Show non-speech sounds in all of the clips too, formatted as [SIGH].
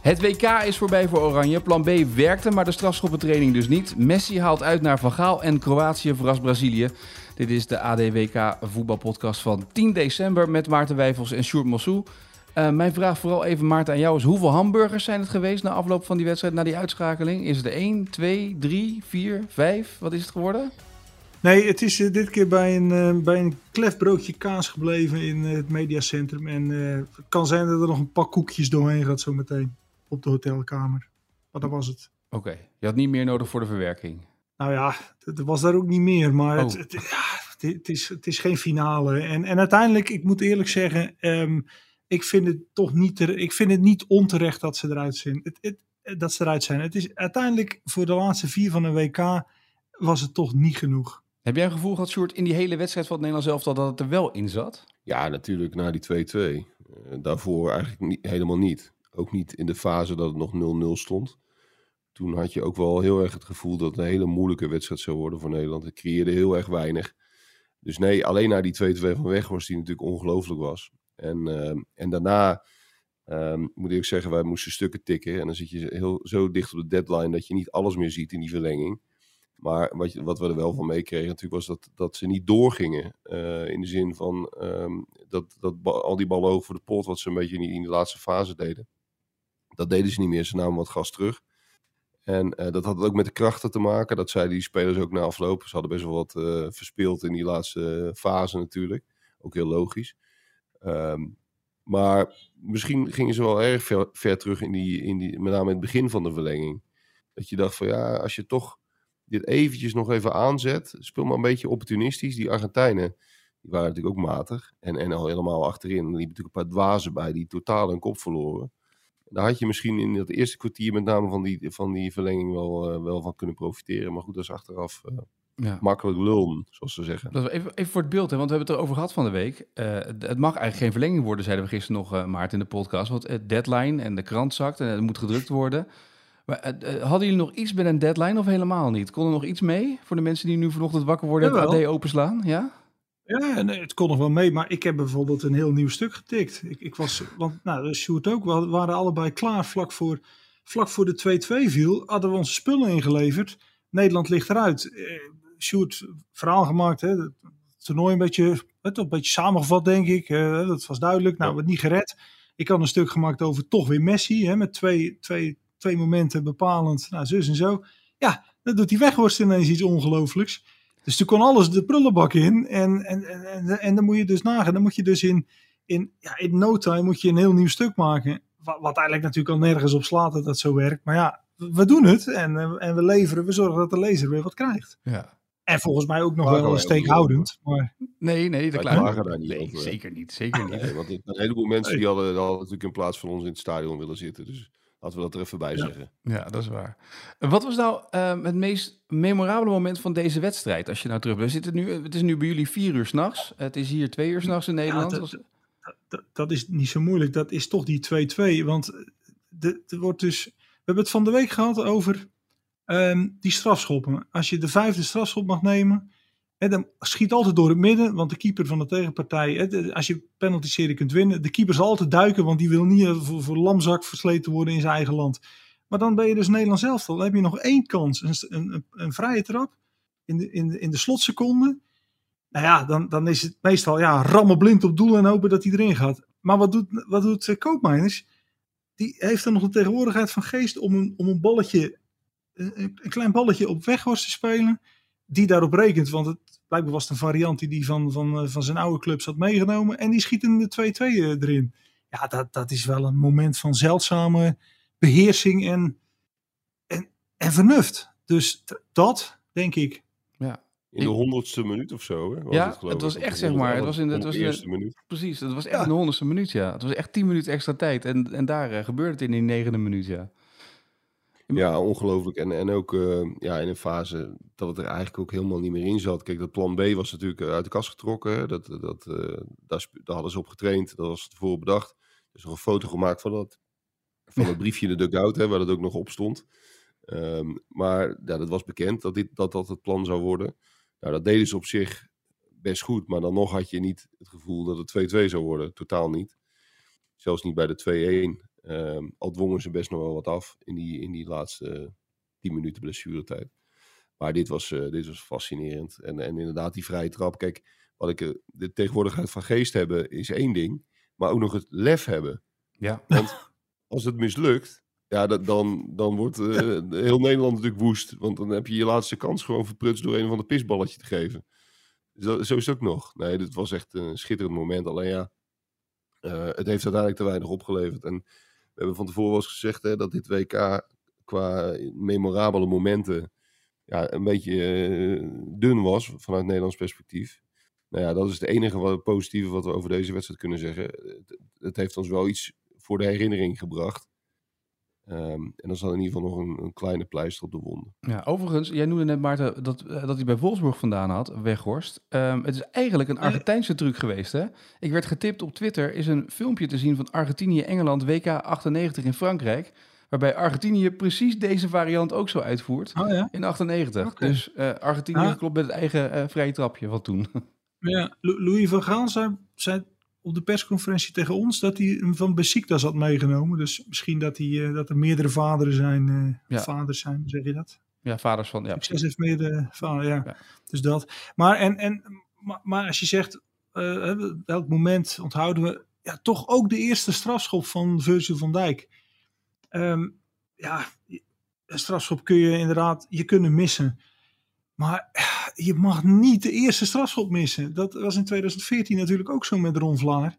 Het WK is voorbij voor Oranje. Plan B werkte, maar de strafschoppentraining dus niet. Messi haalt uit naar Van Gaal en Kroatië verrast Brazilië. Dit is de AD WK voetbalpodcast van 10 december met Maarten Wijfels en Sjoerd Mossou. Uh, mijn vraag vooral even Maarten aan jou is, hoeveel hamburgers zijn het geweest na afloop van die wedstrijd, na die uitschakeling? Is het er 1, 2, 3, 4, 5? Wat is het geworden? Nee, het is uh, dit keer bij een, uh, bij een klef broodje kaas gebleven in het mediacentrum. En het kan zijn dat er nog een pak koekjes doorheen gaat zometeen op de hotelkamer. Maar dat was het. Oké, okay. je had niet meer nodig voor de verwerking. Nou ja, er was daar ook niet meer. Maar oh. het, het, ja, het, is, het is geen finale. En, en uiteindelijk, ik moet eerlijk zeggen, um, ik vind het toch niet, ik vind het niet onterecht dat ze eruit zijn. Het, het, dat ze eruit zijn. Het is uiteindelijk voor de laatste vier van een WK was het toch niet genoeg. Heb jij een gevoel gehad, Sjoerd, in die hele wedstrijd van het Nederlands elftal dat het er wel in zat? Ja, natuurlijk na die 2-2. Uh, daarvoor eigenlijk niet, helemaal niet. Ook niet in de fase dat het nog 0-0 stond. Toen had je ook wel heel erg het gevoel dat het een hele moeilijke wedstrijd zou worden voor Nederland. Het creëerde heel erg weinig. Dus nee, alleen na die 2-2 van Weghorst, die natuurlijk ongelooflijk was. En, uh, en daarna um, moet ik zeggen, wij moesten stukken tikken. En dan zit je heel, zo dicht op de deadline dat je niet alles meer ziet in die verlenging. Maar wat, wat we er wel van meekregen natuurlijk was dat, dat ze niet doorgingen. Uh, in de zin van um, dat, dat al die ballen over de pot, wat ze een beetje in, in de laatste fase deden. Dat deden ze niet meer. Ze namen wat gas terug. En uh, dat had ook met de krachten te maken. Dat zeiden die spelers ook na afloop. Ze hadden best wel wat uh, verspeeld in die laatste fase natuurlijk. Ook heel logisch. Um, maar misschien gingen ze wel erg ver, ver, terug in die, in die, met name in het begin van de verlenging. Dat je dacht van ja, als je toch dit eventjes nog even aanzet, speel maar een beetje opportunistisch. Die Argentijnen, die waren natuurlijk ook matig. En, en al helemaal achterin. Er liepen natuurlijk een paar dwazen bij die totaal hun kop verloren. Daar had je misschien in het eerste kwartier met name van die, van die verlenging wel, uh, wel van kunnen profiteren. Maar goed, dat is achteraf uh, ja. makkelijk lullen, zoals ze zeggen. Dat even, even voor het beeld, hè, want we hebben het erover gehad van de week. Uh, het mag eigenlijk geen verlenging worden, zeiden we gisteren nog, Maarten, in de podcast. Want het deadline en de krant zakt en het moet gedrukt worden. Maar hadden jullie nog iets met een deadline of helemaal niet? Kon er nog iets mee voor de mensen die nu vanochtend wakker worden en het AD openslaan? Ja? Ja, nee, het kon nog wel mee, maar ik heb bijvoorbeeld een heel nieuw stuk getikt. Ik, ik was, want nou, Sjoerd ook, we waren allebei klaar vlak voor, vlak voor de 2-2 viel, hadden we onze spullen ingeleverd. Nederland ligt eruit. Eh, Sjoerd, verhaal gemaakt, hè, het toernooi een beetje, het, een beetje samengevat denk ik. Eh, dat was duidelijk, nou, we niet gered. Ik had een stuk gemaakt over toch weer Messi, hè, met twee, twee, twee momenten bepalend, nou, zus en zo. Ja, dan doet die Weghorst ineens iets ongelooflijks. Dus toen kon alles de prullenbak in. En, en, en, en, dan moet je dus nagaan. Dan moet je dus in, in, ja, in no time moet je een heel nieuw stuk maken. Wat, wat eigenlijk natuurlijk al nergens op slaat dat dat zo werkt. Maar ja, we doen het. En, en we leveren. We zorgen dat de lezer weer wat krijgt. Ja. En volgens mij ook nog wel een steekhoudend. Maar... Nee, nee, dat klaar. Daar niet nee, zeker niet. Zeker niet. Nee, want een heleboel mensen die hadden, hadden natuurlijk in plaats van ons in het stadion willen zitten. Dus Laten we dat er even bij zeggen. Ja, dat is waar. Wat was nou uh, het meest memorabele moment van deze wedstrijd? Als je nou terug... We zitten nu, het is nu bij jullie vier uur s'nachts. Het is hier twee uur s'nachts in Nederland. Ja, dat, dat, dat, is niet zo moeilijk. Dat is toch die 2-2. Want er wordt dus... We hebben het van de week gehad over um, die strafschoppen. Als je de vijfde strafschop mag nemen... Dan schiet altijd door het midden, want de keeper van de tegenpartij, als je penalty-serie kunt winnen, de keeper zal altijd duiken, want die wil niet voor, voor lamzak versleten worden in zijn eigen land. Maar dan ben je dus Nederlands elftal. Dan heb je nog één kans, een, een, een vrije trap in de, in, in de slotseconde. Nou ja, dan, dan is het meestal ja, rammen blind op doel en hopen dat hij erin gaat. Maar wat doet, wat doet uh, Koopmeiners? Die heeft dan nog de tegenwoordigheid van geest om een, om een balletje, een, een klein balletje op weghorst te spelen die daarop rekent. Want het, blijkbaar was het een variant die hij van, van, eh, van zijn oude clubs had meegenomen. En die schiet in de 2-2 eh, erin. Ja, dat, dat is wel een moment van zeldzame beheersing en, en, en vernuft. Dus dat, denk ik. Ja. In de honderdste minuut of zo, hè? Was Ja, het, geloof het was echt, zeg maar, het was in de- het was in de- eerste minuut. Precies, het was echt in de honderdste minuut, ja. Het was echt tien minuten extra tijd. En, en daar eh, gebeurde het in die negende minuut, ja. Ja, ongelooflijk. En, en ook eh, ja, in een fase dat het er eigenlijk ook helemaal niet meer in zat. Kijk, dat plan B was natuurlijk eh, uit de kast getrokken. Dat, dat, eh, daar, sp- daar hadden ze op getraind. Dat was tevoren bedacht. Er is nog een foto gemaakt van dat, van dat briefje in de dugout, hè, waar dat ook nog op stond. Ehm, maar ja, dat was bekend dat, dit, dat dat het plan zou worden. Nou, dat deden ze op zich best goed. Maar dan nog had je niet het gevoel dat het 2-2 zou worden. Totaal niet. Zelfs niet bij de 2-1. Ehm, al dwongen ze best nog wel wat af in die, in die laatste 10 minuten blessuretijd. Maar dit was, eh, dit was fascinerend. En, en inderdaad, die vrije trap. Kijk, wat ik eh, de tegenwoordigheid van geest hebben is één ding. Maar ook nog het lef hebben. Ja, Want als het mislukt, ja, dat, dan, dan wordt eh, heel Nederland natuurlijk woest. Want dan heb je je laatste kans gewoon verprutst door een of ander pisballetje te geven. Zo, zo is het ook nog. Nee, dit was echt een schitterend moment. Alleen ja, het heeft uiteindelijk te weinig opgeleverd. En hebben van tevoren wel gezegd hè, dat dit WK qua memorabele momenten ja, een beetje eh, dun was vanuit Nederlands perspectief. Nou ja, dat is het enige wat, positieve wat we over deze wedstrijd kunnen zeggen. Het heeft ons wel iets voor de herinnering gebracht. Ehm, en dat dan in ieder geval nog een, een kleine pleister op de wonden. Ja, overigens, jij noemde net Maarten dat, eh, dat hij bij Wolfsburg vandaan had, Weghorst. Ehm, het is eigenlijk een Argentijnse truc geweest, hè? Ik werd getipt op Twitter, is een filmpje te zien van Argentinië-Engeland WK 98 in Frankrijk. Waarbij Argentinië precies deze variant ook zo uitvoert Oh ja. in 98. Oké. Dus eh, Argentinië Ah. klopt met het eigen eh, vrije trapje van toen. [LAUGHS] Ja, Lou- Louis van Gaal zei, zei op de persconferentie tegen ons dat hij hem van Besiktas had meegenomen. Dus misschien dat, hij, eh, dat er meerdere vaderen zijn. eh, Ja. Vaders zijn, zeg je dat? ja, vaders van... Ja, Succes heeft meerdere vaderen, ja. Ja. Dus dat. Maar, en, en, maar, maar als je zegt, eh, hè, welk moment onthouden we? Ja, toch ook de eerste strafschop van Virgil van Dijk. Ehm, ja, een strafschop kun je inderdaad, je kunnen missen. Maar eh, je mag niet de eerste strafschop missen. Dat was in 2014 natuurlijk ook zo met Ron Vlaar.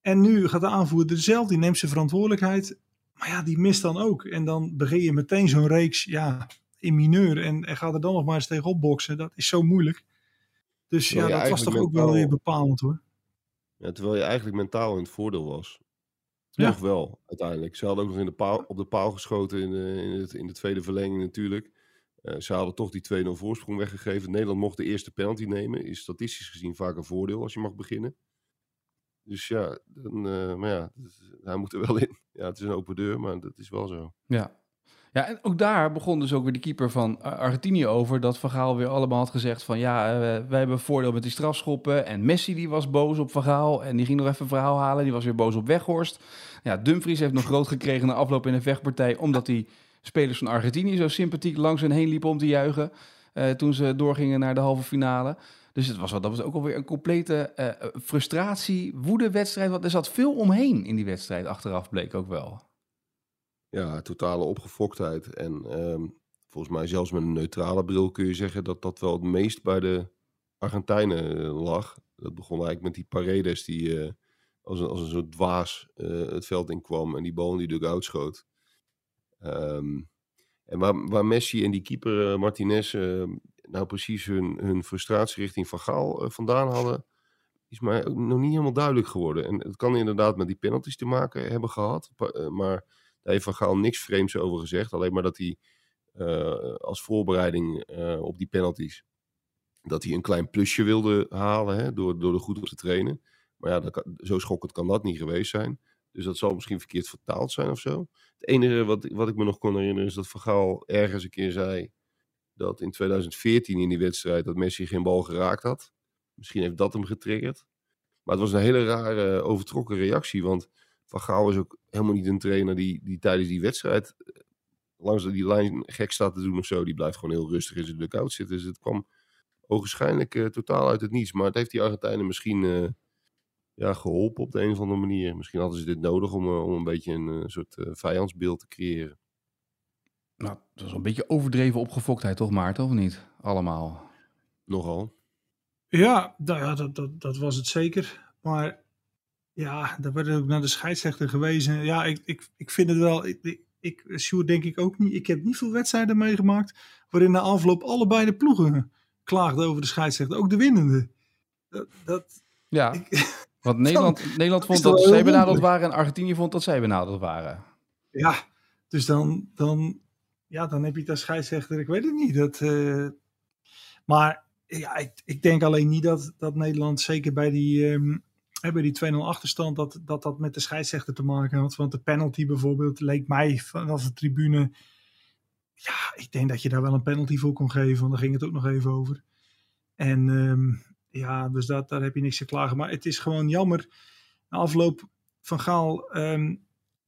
En nu gaat de aanvoerder zelf, die neemt zijn verantwoordelijkheid. Maar ja, die mist dan ook. En dan begin je meteen zo'n reeks ja, in mineur. En, en gaat er dan nog maar eens tegenop boksen. Dat is zo moeilijk. Dus Terwijl ja, dat was toch ook wel weer bepalend hoor. Ja, terwijl je eigenlijk mentaal in het voordeel was. Ja. Nog wel, uiteindelijk. Ze hadden ook nog in de paal, op de paal geschoten in de, in het, in de tweede verlenging natuurlijk. Eh, ze hadden toch die 2-0 voorsprong weggegeven. Nederland mocht de eerste penalty nemen. Is statistisch gezien vaak een voordeel als je mag beginnen. Dus ja, dan, eh, maar ja, hij moet er wel in. [LAUGHS] Ja, het is een open deur, maar dat is wel zo. Ja. Ja, en ook daar begon dus ook weer de keeper van Argentinië over dat Van Gaal weer allemaal had gezegd van ja, eh, wij hebben voordeel met die strafschoppen. En Messi die was boos op Van Gaal en die ging nog even een verhaal halen. Die was weer boos op Weghorst. Ja, Dumfries heeft nog [LAUGHS] groot gekregen na afloop in een vechtpartij omdat die spelers van Argentinië zo sympathiek langs hen heen liepen om te juichen eh, toen ze doorgingen naar de halve finale. Dus het was, wat- dat was ook alweer een complete eh, frustratie, woede wedstrijd. Want er zat veel omheen in die wedstrijd achteraf, bleek ook wel. Ja, totale opgefoktheid. En ehm, volgens mij zelfs met een neutrale bril kun je zeggen dat dat wel het meest bij de Argentijnen eh, lag. Dat begon eigenlijk met die Paredes die eh, als, een, als een dwaas eh, het veld in kwam en die bal die dugout schoot. Ehm, en waar, waar Messi en die keeper eh, Martinez eh, nou precies hun, hun frustratie richting Van Gaal eh, vandaan hadden, is mij nog niet helemaal duidelijk geworden. En het kan inderdaad met die penalties te maken hebben gehad, eh, maar daar heeft Van Gaal niks vreemds over gezegd. Alleen maar dat hij als voorbereiding op die penalties, dat hij een klein plusje wilde halen hè, door, door er goed op te trainen. Maar ja, dat zo schokkend kan dat niet geweest zijn. Dus dat zal misschien verkeerd vertaald zijn of zo. Het enige wat, wat ik me nog kon herinneren is dat Van ergens een keer zei dat in 2014 in die wedstrijd dat Messi geen bal geraakt had. Misschien heeft dat hem getriggerd. Maar het was een hele rare overtrokken reactie, want Van Gaal is ook helemaal niet een trainer die, die tijdens die wedstrijd eh, langs die lijn gek staat te doen of zo. Die blijft gewoon heel rustig in zijn dugout zitten. Dus het kwam ogenschijnlijk eh, totaal uit het niets. Maar het heeft die Argentijnen misschien eh, ja, geholpen op de een of andere manier. Misschien hadden ze dit nodig om, eh, om een beetje een eh, soort eh, vijandsbeeld te creëren. Nou, dat was een beetje overdreven opgefoktheid, toch Maarten, of niet? Allemaal. Nogal. Ja, nou ja dat, dat, dat was het zeker. Maar ja, daar werd ook naar de scheidsrechter gewezen. Ja, ik, ik, ik vind het wel. Ik, ik, ik, Sjoerd denk ik ook niet. Ik heb niet veel wedstrijden meegemaakt waarin na afloop allebei de ploegen klaagde over de scheidsrechter. Ook de winnende. Dat, dat, Ja, ik- [LAUGHS] want Nederland, Nederland vond dat wel zij benaderd waren en Argentinië vond dat zij benaderd waren. ja, dus dan, dan, ja, dan heb je het als scheidsrechter. Ik weet het niet. Dat, eh, maar ja, ik, ik denk alleen niet dat, dat Nederland, zeker bij die, ehm, bij die 2-0 achterstand, dat, dat dat met de scheidsrechter te maken had. Want de penalty bijvoorbeeld leek mij vanaf de tribune. Ja, ik denk dat je daar wel een penalty voor kon geven, want daar ging het ook nog even over. En ehm, ja, dus dat, daar heb je niks te klagen. Maar het is gewoon jammer. Na afloop van Gaal ehm,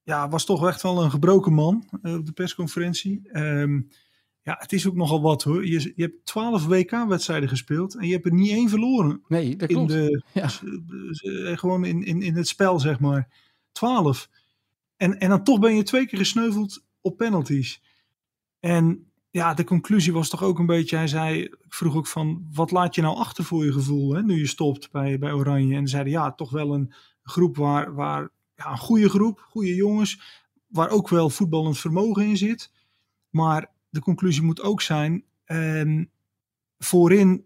ja, was toch echt wel een gebroken man eh, op de persconferentie. Ehm, ja, het is ook nogal wat hoor. Je, je hebt 12 WK-wedstrijden gespeeld en je hebt er niet één verloren. Nee, dat In klopt. de, [LAUGHS] Ja. s- eh, gewoon in, in, in het spel, zeg maar. 12. En, en dan toch ben je twee keer gesneuveld op penalties. En ja, de conclusie was toch ook een beetje, hij zei, ik vroeg ook van, wat laat je nou achter voor je gevoel, hè, nu je stopt bij, bij Oranje? En zeiden, ja, toch wel een groep waar, waar ja, een goede groep, goede jongens, waar ook wel voetballend vermogen in zit. Maar de conclusie moet ook zijn, ehm, voorin,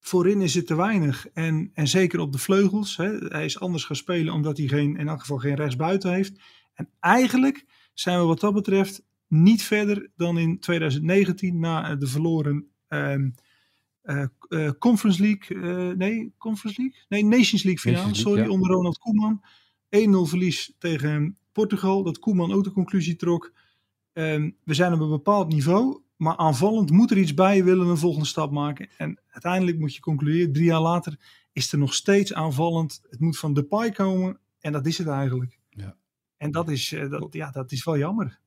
voorin is het te weinig. En, en zeker op de vleugels. Hè, hij is anders gaan spelen omdat hij geen, in elk geval geen rechtsbuiten heeft. En eigenlijk zijn we wat dat betreft niet verder dan in 2019 na eh, de verloren ehm, eh, eh, Conference League. nee, Conference League? Nee, Nations League finale. Sorry, ja. onder Ronald Koeman. 1-0 verlies tegen Portugal. Dat Koeman ook de conclusie trok. Ehm, we zijn op een bepaald niveau. Maar aanvallend moet er iets bij, willen we een volgende stap maken. En uiteindelijk moet je concluderen, drie jaar later is er nog steeds aanvallend. Het moet van Depay komen en dat is het eigenlijk. Ja. En dat is, dat, ja, dat is wel jammer.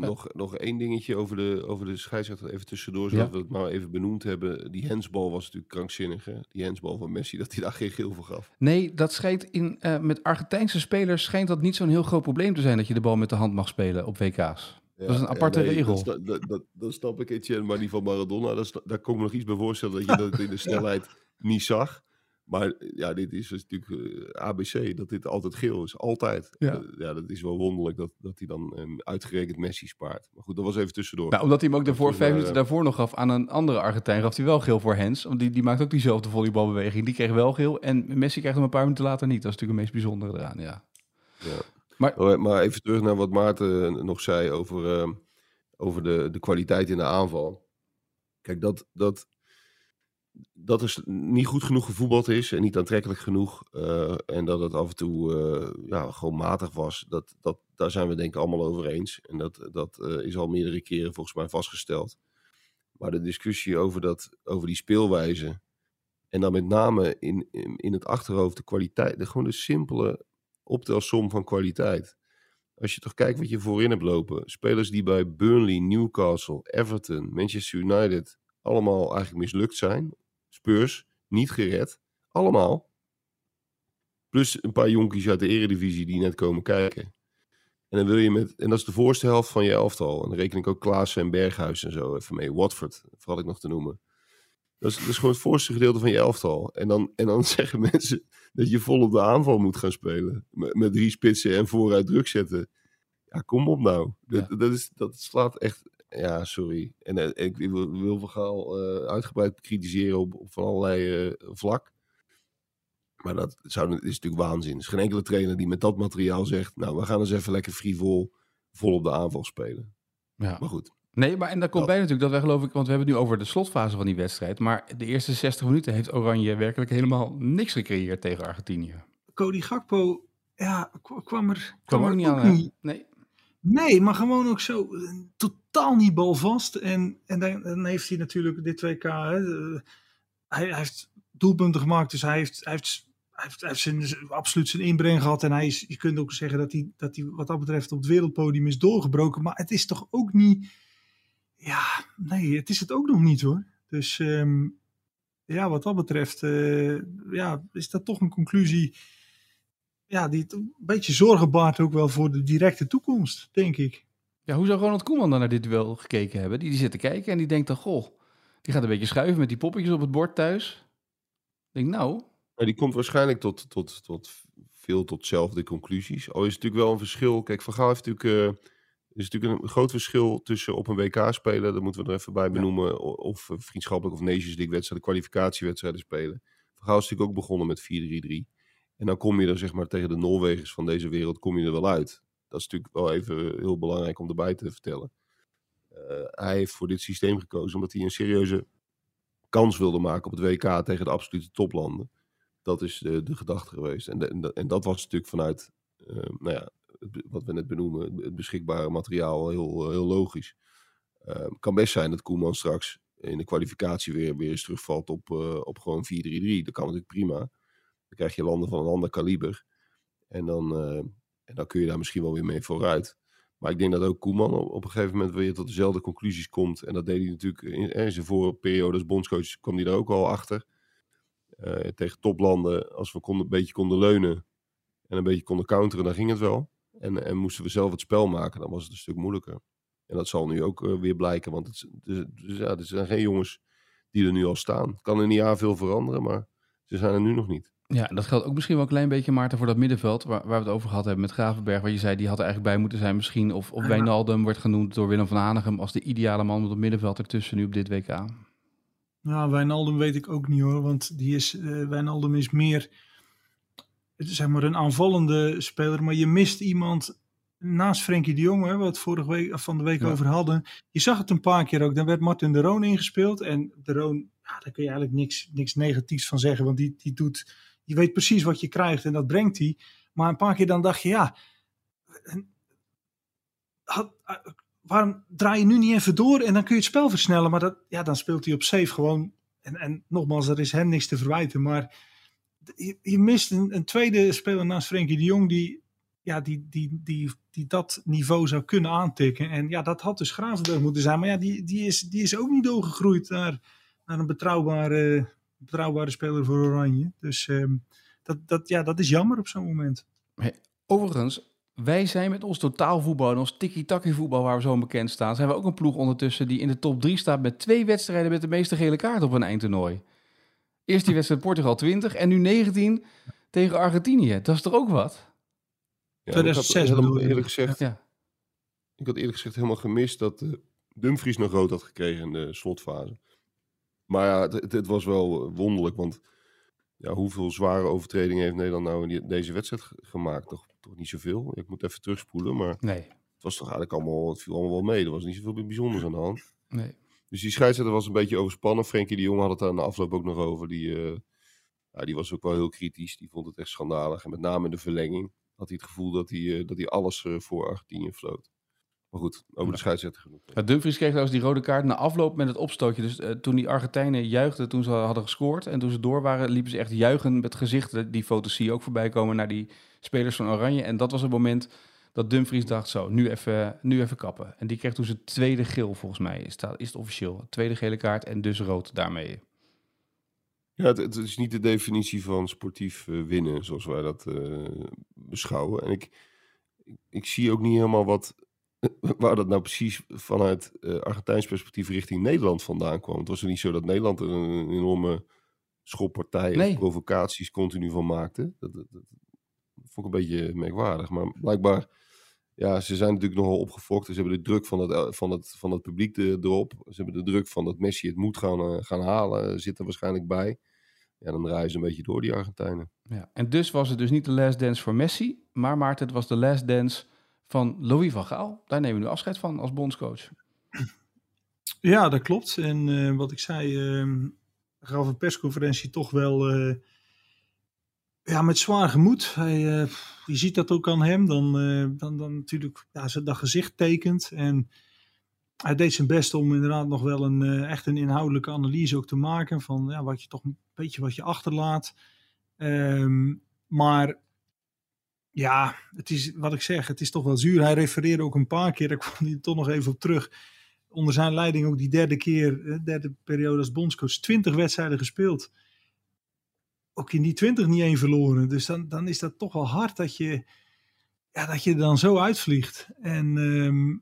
Nog, nog één dingetje over de, over de scheidsrechter even tussendoor, zodat Ja. we het maar even benoemd hebben. Die hensbal was natuurlijk krankzinnig, hè? Die hensbal van Messi, [LAUGHS] dat hij daar geen geel voor gaf. Nee, dat schijnt in, eh, met Argentijnse spelers schijnt dat niet zo'n heel groot probleem te zijn dat je de bal met de hand mag spelen op WK's. Dat is een aparte regel. Dat, dat, dat, dat snap ik, Etienne, maar die van Maradona, dat, daar kon ik me nog iets bij voorstellen dat je dat in de [LAUGHS] snelheid niet zag. Maar eh, ja, dit is dus natuurlijk eh, ABC, dat dit altijd geel is. Altijd. Ja. Eh, ja, dat is wel wonderlijk dat, dat hij dan uitgerekend Messi spaart. Maar goed, dat was even tussendoor. Nou, omdat hij hem ook daarvoor, vijf minuten daarvoor nog gaf aan een andere Argentijn, gaf hij wel geel voor Hens. Want die, die maakt ook diezelfde volleybalbeweging. Die kreeg wel geel en Messi krijgt hem een paar minuten later niet. Dat is natuurlijk het meest bijzondere eraan, ja. Ja. Maar- Maar, maar even terug naar wat Maarten nog zei over, over de, de kwaliteit in de aanval. Kijk, dat, dat, dat er niet goed genoeg gevoetbald is en niet aantrekkelijk genoeg. eh, en dat het af en toe eh, ja, gewoon matig was. Dat, dat, daar zijn we denk ik allemaal over eens. En dat, dat eh, is al meerdere keren volgens mij vastgesteld. Maar de discussie over, dat, over die speelwijze. En dan met name in, in, in het achterhoofd de kwaliteit. De, gewoon de simpele optelsom van kwaliteit. Als je toch kijkt wat je voorin hebt lopen. Spelers die bij Burnley, Newcastle, Everton, Manchester United allemaal eigenlijk mislukt zijn. Spurs, niet gered. Allemaal. Plus een paar jonkies uit de eredivisie die net komen kijken. En dan wil je met, en dat is de voorste helft van je elftal. En dan reken ik ook Klaassen en Berghuis en zo even mee. Watford, vooral ik nog te noemen. Dat is, dat is gewoon het voorste gedeelte van je elftal. En dan, en dan [LAUGHS] zeggen mensen dat je vol op de aanval moet gaan spelen. Met, met drie spitsen en vooruit druk zetten. Ja, kom op nou. Dat, dat, is, dat slaat echt... Ja, sorry. En eh, ik wil, wil van Gaal eh, uitgebreid bekritiseren op, op van allerlei eh, vlak. Maar dat zou, is natuurlijk waanzin. Er is geen enkele trainer die met dat materiaal zegt... Nou, we gaan eens even lekker frivol vol op de aanval spelen. ja. Maar goed. Nee, maar en daar komt Dat- bij natuurlijk dat wij geloof ik, want we hebben het nu over de slotfase van die wedstrijd. Maar de eerste 60 minuten heeft Oranje werkelijk helemaal niks gecreëerd tegen Argentinië. Cody Gakpo, ja, kwam er, Kwam kwam ook er niet aan. niet. Nee. Nee, maar gewoon ook zo eh, totaal niet balvast. En, en dan, dan heeft hij natuurlijk dit WK, hè, eh, hij, hij heeft doelpunten gemaakt, dus hij heeft, hij heeft, hij heeft, zijn- absoluut zijn inbreng gehad. En hij is, je kunt ook zeggen dat hij, dat hij wat dat betreft op het wereldpodium is doorgebroken. Maar het is toch ook niet, ja, nee, het is het ook nog niet hoor. Dus ehm, ja, wat dat betreft, eh, ja, is dat toch een conclusie ja, die een beetje zorgen baart ook wel voor de directe toekomst, denk ik. Ja, hoe zou Ronald Koeman dan naar dit duel gekeken hebben? Die, die zit te kijken en die denkt dan, goh, die gaat een beetje schuiven met die poppetjes op het bord thuis. Ik denk, nou, Maar die komt waarschijnlijk tot, tot, tot veel tot zelfde conclusies. Al is het natuurlijk wel een verschil. Kijk, Van Gaal heeft natuurlijk... eh, Er is natuurlijk een groot verschil tussen op een WK spelen, dat moeten we er even bij benoemen, of vriendschappelijk of Nations League wedstrijden, kwalificatiewedstrijden spelen. Van Gaal is natuurlijk ook begonnen met 4-3-3. En dan kom je er zeg maar tegen de Noorwegers van deze wereld, kom je er wel uit. Dat is natuurlijk wel even heel belangrijk om erbij te vertellen. Eh, hij heeft voor dit systeem gekozen omdat hij een serieuze kans wilde maken op het WK tegen de absolute toplanden. Dat is de, de gedachte geweest. En, en, dat- was natuurlijk vanuit, eh, nou ja, wat we net benoemen, het beschikbare materiaal heel, heel logisch. Eh, kan best zijn dat Koeman straks in de kwalificatie weer, weer eens terugvalt op, eh, op gewoon 4-3-3. Dat kan natuurlijk prima. Krijg je landen van een ander kaliber. En dan, eh, en dan kun je daar misschien wel weer mee vooruit. Maar ik denk dat ook Koeman op, een gegeven moment weer tot dezelfde conclusies komt. En dat deed hij natuurlijk in, in zijn vorige periode als bondscoach, kwam hij daar ook al achter. Eh, tegen toplanden, als we konden, een beetje konden leunen en een beetje konden counteren, dan ging het wel. En, en moesten we zelf het spel maken, dan was het een stuk moeilijker. En dat zal nu ook eh, weer blijken, want het, dus ja, er zijn geen jongens die er nu al staan. Kan in een jaar veel veranderen, maar ze zijn er nu nog niet. Ja, dat geldt ook misschien wel een klein beetje, Maarten, voor dat middenveld waar, waar we het over gehad hebben met Gravenberg. Waar je zei, die had er eigenlijk bij moeten zijn misschien. Of, of. Wijnaldum wordt genoemd door Willem van Hanegem als de ideale man op het middenveld ertussen nu op dit WK. Ja, Wijnaldum weet ik ook niet hoor, want die is, eh Wijnaldum is meer het is zeg maar een aanvallende speler, maar je mist iemand naast Frenkie de Jong, hè, het vorige week van de week Ja. over hadden. Je zag het een paar keer ook. Dan werd Martin de Roon ingespeeld en de Roon, ja, daar kun je eigenlijk niks, niks negatiefs van zeggen, want die, die doet, je weet precies wat je krijgt en dat brengt hij. Maar een paar keer dan dacht je, ja, had, eh, waarom draai je nu niet even door en dan kun je het spel versnellen? Maar dat, ja, dan speelt hij op safe gewoon. En, en nogmaals, er is hem niks te verwijten. Maar je, je mist een, tweede speler naast Frenkie de Jong die, ja, die, die, die, die dat niveau zou kunnen aantikken. En ja, dat had dus Gravenberg moeten zijn. Maar ja, die, die, is, die is ook niet doorgegroeid naar, naar een betrouwbare, betrouwbare speler voor Oranje. Dus ehm, dat, dat, ja, dat is jammer op zo'n moment. Overigens, wij zijn met ons totaalvoetbal en ons tiki-taki voetbal waar we zo bekend staan, zijn we ook een ploeg ondertussen die in de top 3 staat met twee wedstrijden met de meeste gele kaarten op een eindtoernooi. Eerst die wedstrijd Portugal 20 en nu 19 tegen Argentinië. Dat is toch ook wat? Ja, 2006 ik had eerlijk gezegd, Ja. ik had eerlijk gezegd helemaal gemist dat eh, Dumfries nog rood had gekregen in de slotfase. Maar ja, het, was wel wonderlijk, want ja, hoeveel zware overtredingen heeft Nederland nou in die- deze wedstrijd ge- gemaakt? Toch, toch niet zoveel? Ik moet even terugspoelen, maar Nee, het was toch eigenlijk allemaal, het viel allemaal wel mee. Er was niet zoveel bijzonders aan de hand. nee. Dus die scheidsrechter was een beetje overspannen. Frenkie de Jong had het daar na afloop ook nog over. Die, eh, ja, die was ook wel heel kritisch. Die vond het echt schandalig. En met name in de verlenging had hij het gevoel dat hij, eh, dat hij alles eh, voor Argentinië floot. Maar goed, over de scheidsrechter genoeg. Ja, Dumfries kreeg trouwens die rode kaart na afloop met het opstootje. Dus eh, toen die Argentijnen juichten toen ze hadden gescoord en toen ze door waren, liepen ze echt juichen met gezichten. Die foto's zie je ook voorbij komen naar die spelers van Oranje. En dat was het moment dat Dumfries dacht, zo, nu even, nu even kappen. En die kreeg toen zijn tweede geel, volgens mij, is, dat, is het officieel. Tweede gele kaart en dus rood daarmee. Ja, het, het is niet de definitie van sportief eh, winnen, zoals wij dat eh, beschouwen. En ik, ik, ik zie ook niet helemaal wat, [LAUGHS] waar dat nou precies vanuit eh Argentijns perspectief richting Nederland vandaan kwam. Het was er niet zo dat Nederland er een, enorme schoppartij Nee. of provocaties continu van maakte. Dat, dat, dat vond ik een beetje merkwaardig. Maar blijkbaar, ja, ze zijn natuurlijk nogal opgefokt. Ze hebben de druk van het, van het, van het publiek er- erop. Ze hebben de druk van dat Messi het moet gaan, eh, gaan halen, zit er waarschijnlijk bij. Ja, dan draaien ze een beetje door, die Argentijnen. Ja. En dus was het dus niet de last dance voor Messi, maar Maarten, het was de last dance van Louis van Gaal. Daar nemen we nu afscheid van als bondscoach. Ja, dat klopt. En eh, wat ik zei, ehm gaf een persconferentie toch wel eh, ja, met zwaar gemoed. Hij, eh, je ziet dat ook aan hem. Dan, dan, dan natuurlijk ja, dat gezicht tekent. En hij deed zijn best om inderdaad nog wel een, echt een inhoudelijke analyse ook te maken. Van ja, wat je toch een beetje wat je achterlaat. Ehm, maar ja, het is wat ik zeg, het is toch wel zuur. Hij refereerde ook een paar keer, daar kwam hij toch nog even op terug onder zijn leiding ook die derde keer, eh, derde periode als bondscoach, 20 wedstrijden gespeeld. Ook in die 20 niet één verloren. Dus dan, dan is dat toch wel hard dat je, ja, dat je dan zo uitvliegt. En ehm,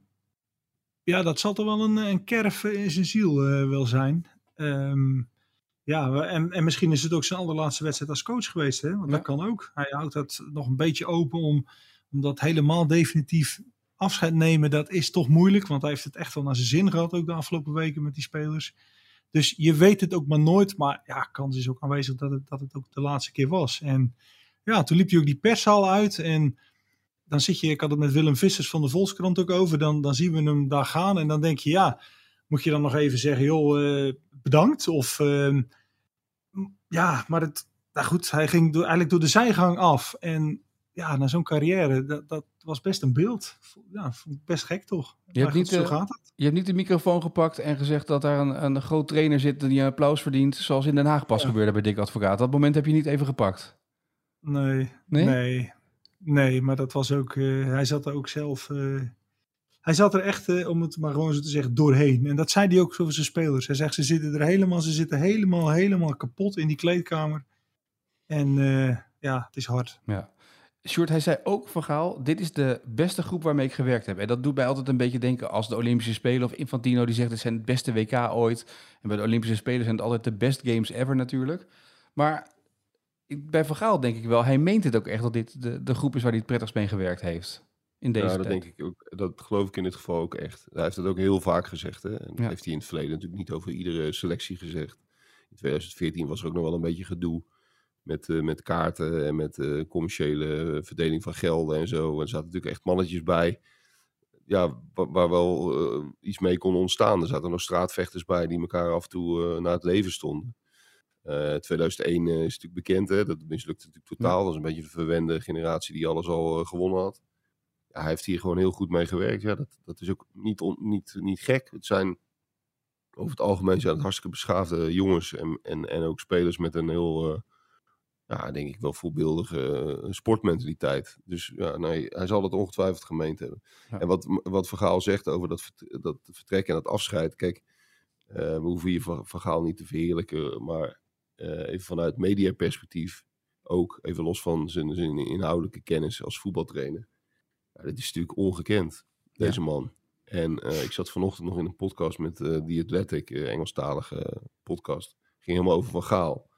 ja, dat zal toch wel een, een kerf in zijn ziel eh, wel zijn. Ehm, ja, en, en misschien is het ook zijn allerlaatste wedstrijd als coach geweest. Hè? Want Ja. dat kan ook. Hij houdt dat nog een beetje open om, om dat helemaal definitief afscheid nemen, dat is toch moeilijk. Want hij heeft het echt wel naar zijn zin gehad, ook de afgelopen weken met die spelers. Dus je weet het ook maar nooit. Maar ja, kans is ook aanwezig dat het, dat het ook de laatste keer was. En ja, toen liep hij ook die perszaal uit. En dan zit je, ik had het met Willem Vissers van de Volkskrant ook over. Dan, dan zien we hem daar gaan. En dan denk je, ja, moet je dan nog even zeggen, joh, uh, bedankt? Of uh, ja, maar het, nou goed, hij ging door, eigenlijk door de zijgang af. En ja, na zo'n carrière, dat, dat was best een beeld. Ja, vond ik best gek toch? Je hebt, niet, zo gaat het. je hebt niet de microfoon gepakt en gezegd dat daar een, een groot trainer zit die een applaus verdient, zoals in Den Haag pas gebeurde bij Dick Advocaat. Dat moment heb je niet even gepakt. Nee, nee, nee, nee maar dat was ook, uh, hij zat er ook zelf, uh, hij zat er echt, uh, om het maar gewoon zo te zeggen, doorheen. En dat zei hij ook over zijn spelers. Hij zegt, ze zitten er helemaal, ze zitten helemaal, helemaal kapot in die kleedkamer. En ja, het is hard. Ja. Sjoerd, hij zei ook van Gaal, dit is de beste groep waarmee ik gewerkt heb. En dat doet mij altijd een beetje denken als de Olympische Spelen of Infantino die zegt het zijn het beste WK ooit. En bij de Olympische Spelen zijn het altijd de best games ever natuurlijk. Maar bij Van Gaal denk ik wel, hij meent het ook echt dat dit de, de groep is waar hij het prettigst mee gewerkt heeft. In deze ja, dat denk ik ook. Dat geloof ik in dit geval ook echt. Hij heeft het ook heel vaak gezegd. Hè? En dat heeft hij in het verleden natuurlijk niet over iedere selectie gezegd. In 2014 was er ook nog wel een beetje gedoe met, uh, met kaarten en met uh, commerciële verdeling van gelden en zo. En er zaten natuurlijk echt mannetjes bij. Ja, waar, waar wel uh, iets mee kon ontstaan. Er zaten nog straatvechters bij die elkaar af en toe naar het leven stonden. 2001 is natuurlijk bekend, hè? dat mislukte natuurlijk totaal. Dat is een beetje een verwende generatie die alles al gewonnen had. Ja, hij heeft hier gewoon heel goed mee gewerkt. Ja, dat, dat is ook niet, on, niet, niet gek. Het zijn over het algemeen zijn het hartstikke beschaafde jongens en, en, en ook spelers met een heel ja, denk ik wel voorbeeldige uh, sportmentaliteit. Dus ja, nee, hij zal het ongetwijfeld gemeend hebben. En wat, wat Vergaal zegt over dat, dat vertrek en dat afscheid. Kijk, uh, we hoeven hier Vergaal niet te verheerlijken, maar even vanuit mediaperspectief ook, even los van zijn, zijn inhoudelijke kennis als voetbaltrainer. Ja, dit is natuurlijk ongekend, deze ja. man. En ik zat vanochtend nog in een podcast met uh, The Athletic, Engelstalige podcast. Ging helemaal over Van Gaal.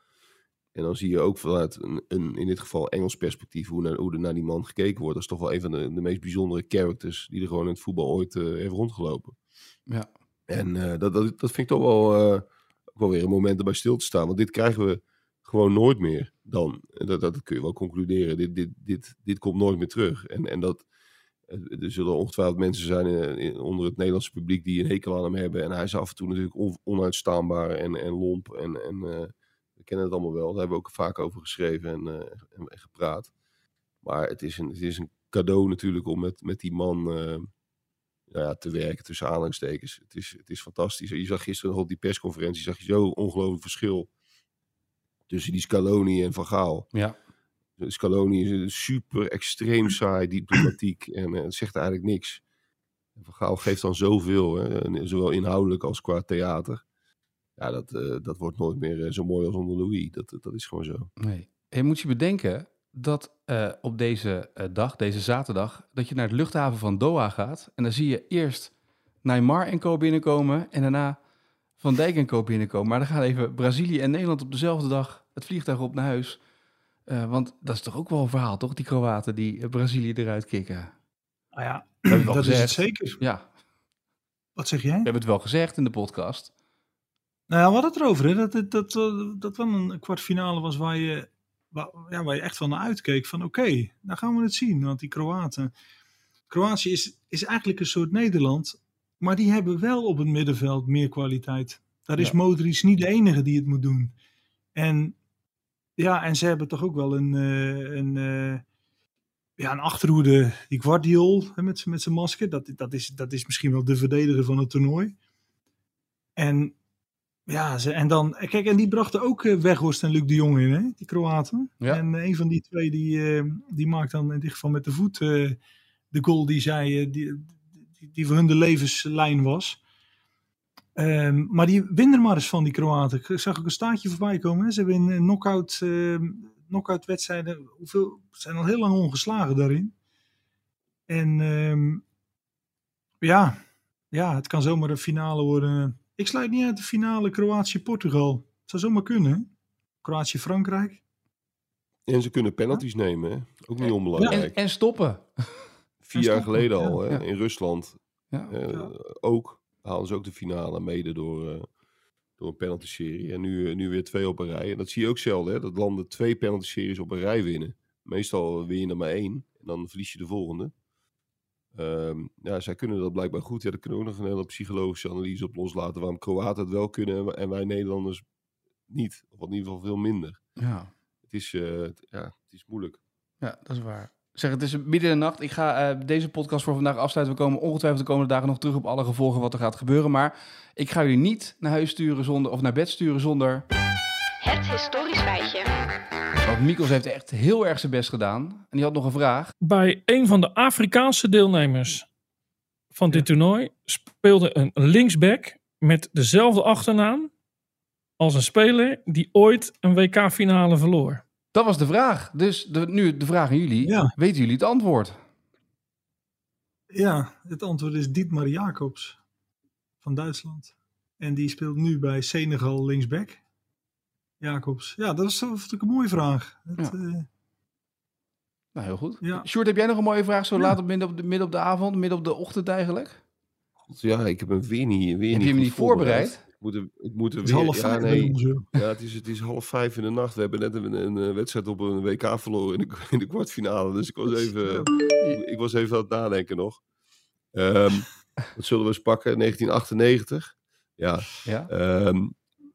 En dan zie je ook vanuit een, een, in dit geval Engels perspectief hoe, naar, hoe er naar die man gekeken wordt. Dat is toch wel een van de, de meest bijzondere characters die er gewoon in het voetbal ooit heeft rondgelopen. Ja. En dat, dat, dat vind ik toch wel, ook wel weer een moment erbij stil te staan. Want dit krijgen we gewoon nooit meer dan. Dat, dat kun je wel concluderen. Dit, dit, dit, dit komt nooit meer terug. En, en dat, er zullen ongetwijfeld mensen zijn in, onder het Nederlandse publiek die een hekel aan hem hebben. En hij is af en toe natuurlijk on, onuitstaanbaar en, en lomp en... en kennen het allemaal wel. Daar hebben we ook vaak over geschreven en, uh, en, en, gepraat. Maar het is een, het is een cadeau natuurlijk om met, met die man uh, ja, te werken tussen aanhalingstekens. Het is, het is fantastisch. Je zag gisteren op die persconferentie zag je zo ongelooflijk verschil tussen die Scaloni en Van Gaal. Ja. Scaloni is super extreem saai diplomatiek [CLEARS THROAT] en uh, zegt eigenlijk niks. Van Gaal geeft dan zoveel, hè, zowel inhoudelijk als qua theater. Ja, dat, uh, dat wordt nooit meer zo mooi als onder Louis. Dat, dat is gewoon zo. Nee. Je moet je bedenken dat op deze dag, deze zaterdag, dat je naar de luchthaven van Doha gaat. En dan zie je eerst Neymar en Co binnenkomen en daarna Van Dijk en Co binnenkomen. Maar dan gaan even Brazilië en Nederland op dezelfde dag het vliegtuig op naar huis. Want dat is toch ook wel een verhaal, toch? Die Kroaten die Brazilië eruit kicken. Nou ja, dat, dat is het zeker. Ja. Wat zeg jij? We hebben het wel gezegd in de podcast. Nou ja, we hadden het erover, hè? Dat, dat, dat, dat wel een kwartfinale was waar je, waar, ja, waar je echt wel naar uitkeek. Van oké, okay, dan gaan we het zien. Want die Kroaten... Kroatië is, is eigenlijk een soort Nederland, maar die hebben wel op het middenveld meer kwaliteit. Daar is. Modric niet de enige die het moet doen. En ja, en ze hebben toch ook wel een, uh, een, uh, ja, een achterhoede, die Guardiol met, met zijn masker. Dat, dat, is, dat is misschien wel de verdediger van het toernooi. En ja, ze, en dan, kijk, en die brachten ook Weghorst en Luc de Jong in, hè, die Kroaten. Ja. En een van die twee, die, die maakt dan in dit geval met de voet de goal die zij, die, die, voor hun de levenslijn was. Um, maar die maar eens van die Kroaten. Ik zag ook een staartje voorbij komen. Hè. Ze hebben in knock-out, knock wedstrijden, hoeveel, zijn al heel lang ongeslagen daarin. En um, ja, ja, het kan zomaar een finale worden ik sluit niet uit de finale Kroatië-Portugal. Zou zomaar kunnen. Kroatië-Frankrijk. En ze kunnen penalties ja. nemen, hè? ook niet onbelangrijk. En, en stoppen. vier jaar geleden al, hè, ja. in Rusland. Ja. eh, Ja. Ook haalden ze ook de finale mede door, eh, door een penalty-serie. En nu, eh, nu weer twee op een rij. En dat zie je ook zelden, hè, dat landen twee penalty-series op een rij winnen. Meestal win je er maar één en dan verlies je de volgende. Ehm, ja, zij kunnen dat blijkbaar goed. Ja, daar kunnen we ook nog een hele psychologische analyse op loslaten. Waarom Kroaten het wel kunnen en wij- Nederlanders niet. Of in ieder geval veel minder. Ja. Het is, eh, ja, het is moeilijk. Ja, dat is waar. Zeg, het is midden in de nacht. Ik ga eh, deze podcast voor vandaag afsluiten. We komen ongetwijfeld de komende dagen nog terug op alle gevolgen wat er gaat gebeuren. Maar ik ga jullie niet naar huis sturen zonder, of naar bed sturen zonder... Het historisch feitje. Want Mikos heeft echt heel erg zijn best gedaan. En die had nog een vraag. Bij een van de Afrikaanse deelnemers van dit toernooi speelde een linksback met dezelfde achternaam als een speler die ooit een WK-finale verloor. Dat was de vraag. Dus de, nu de vraag aan jullie. Ja. Weten jullie het antwoord? Ja, het antwoord is Dietmar Jacobs van Duitsland. En die speelt nu bij Senegal linksback. Jacobs. Ja, dat is ik een mooie vraag. Ja. eh, Nou, heel goed. Ja. Sjoerd, heb jij nog een mooie vraag zo Ja. laat op midden, op de, midden op de avond, midden op de ochtend eigenlijk? God, ja, ik heb hem weer niet, weer Heb je hem niet voorbereid? Het is weer, half ja, vijf nee. Ja, het is, het is half vijf in de nacht. We hebben net een, een, wedstrijd op een WK verloren in de, [LAUGHS] in de kwartfinale. Dus ik was even, ik was even aan het nadenken nog. Ehm, wat zullen we eens pakken? 1998. Ja, Ja. ehm,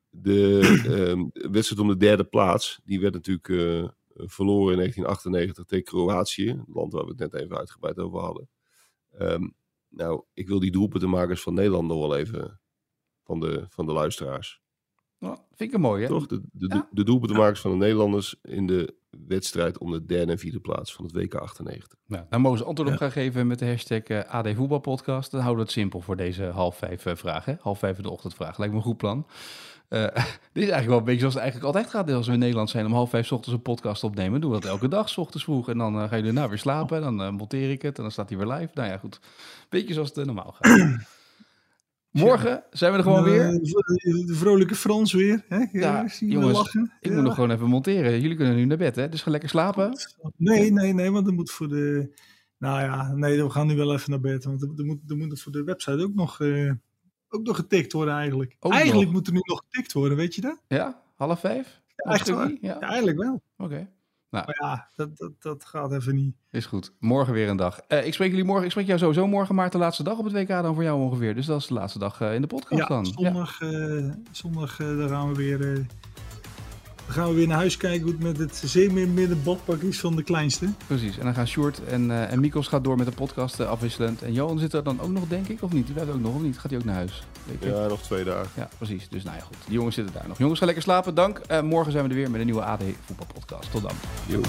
de ehm, wedstrijd om de derde plaats. Die werd natuurlijk eh, verloren in 1998 tegen Kroatië. Een land waar we het net even uitgebreid over hadden. Ehm, nou, ik wil die doelpuntenmakers van Nederland nog wel even van de, van de luisteraars. Nou, vind ik een mooie. Toch? De, de, Ja. de doelpuntenmakers van de Nederlanders in de wedstrijd om de derde en vierde plaats van het WK 98. Nou, daar mogen ze antwoord op gaan geven met de hashtag eh, AD Voetbalpodcast. Dan houden we het simpel voor deze half vijf eh, vraag. Hè? Half vijf in de ochtendvraag. Lijkt me een goed plan. Eh, [LAUGHS] dit is eigenlijk wel een beetje zoals het eigenlijk altijd gaat als we in Nederland zijn. Om half vijf 's ochtends een podcast opnemen. Doen we dat elke dag, 's ochtends vroeg. En dan gaan jullie daarna weer slapen. Dan monteer ik het en dan staat hij weer live. Nou ja, goed. Beetje zoals het normaal gaat. [CLEARS THROAT] Morgen zijn we er gewoon weer. De vrolijke Frans weer. Hè? Ja, zie je jongens, lachen. Ik Ja. moet nog gewoon even monteren. Jullie kunnen nu naar bed, hè? Dus ga lekker slapen. Nee, nee, nee, want er moet voor de... Nou ja, nee, we gaan nu wel even naar bed. Want er, moet, er moet voor de website ook nog, eh, ook nog getikt worden eigenlijk. Ook eigenlijk nog? moet er nu nog getikt worden, weet je dat? Ja? Half vijf? Ja, echt waar. Ja, Ja, eigenlijk wel. oké. Maar ja, dat, dat, dat gaat even niet. Is goed. Morgen weer een dag. Eh, ik spreek jullie morgen. Ik spreek jou sowieso morgen, maar de laatste dag op het WK dan voor jou ongeveer. Dus dat is de laatste dag eh, in de podcast Ja, dan. Ja, zondag, eh, zondag eh, daar gaan we weer... dan gaan we weer naar huis kijken hoe het met het zeemeermidden badpak is van de kleinste. precies. En dan gaan Sjoerd en, eh en Mikos gaat door met de podcast eh, afwisselend. En Johan zit er dan ook nog, denk ik, of niet? Die blijft ook nog, of niet? Gaat hij ook naar huis? Ja, nog twee dagen. Ja, precies. Dus nou ja, goed. Die jongens zitten daar nog. Jongens, ga lekker slapen. Dank. Eh, morgen zijn we er weer met een nieuwe AD Voetbalpodcast. Tot dan. Yo.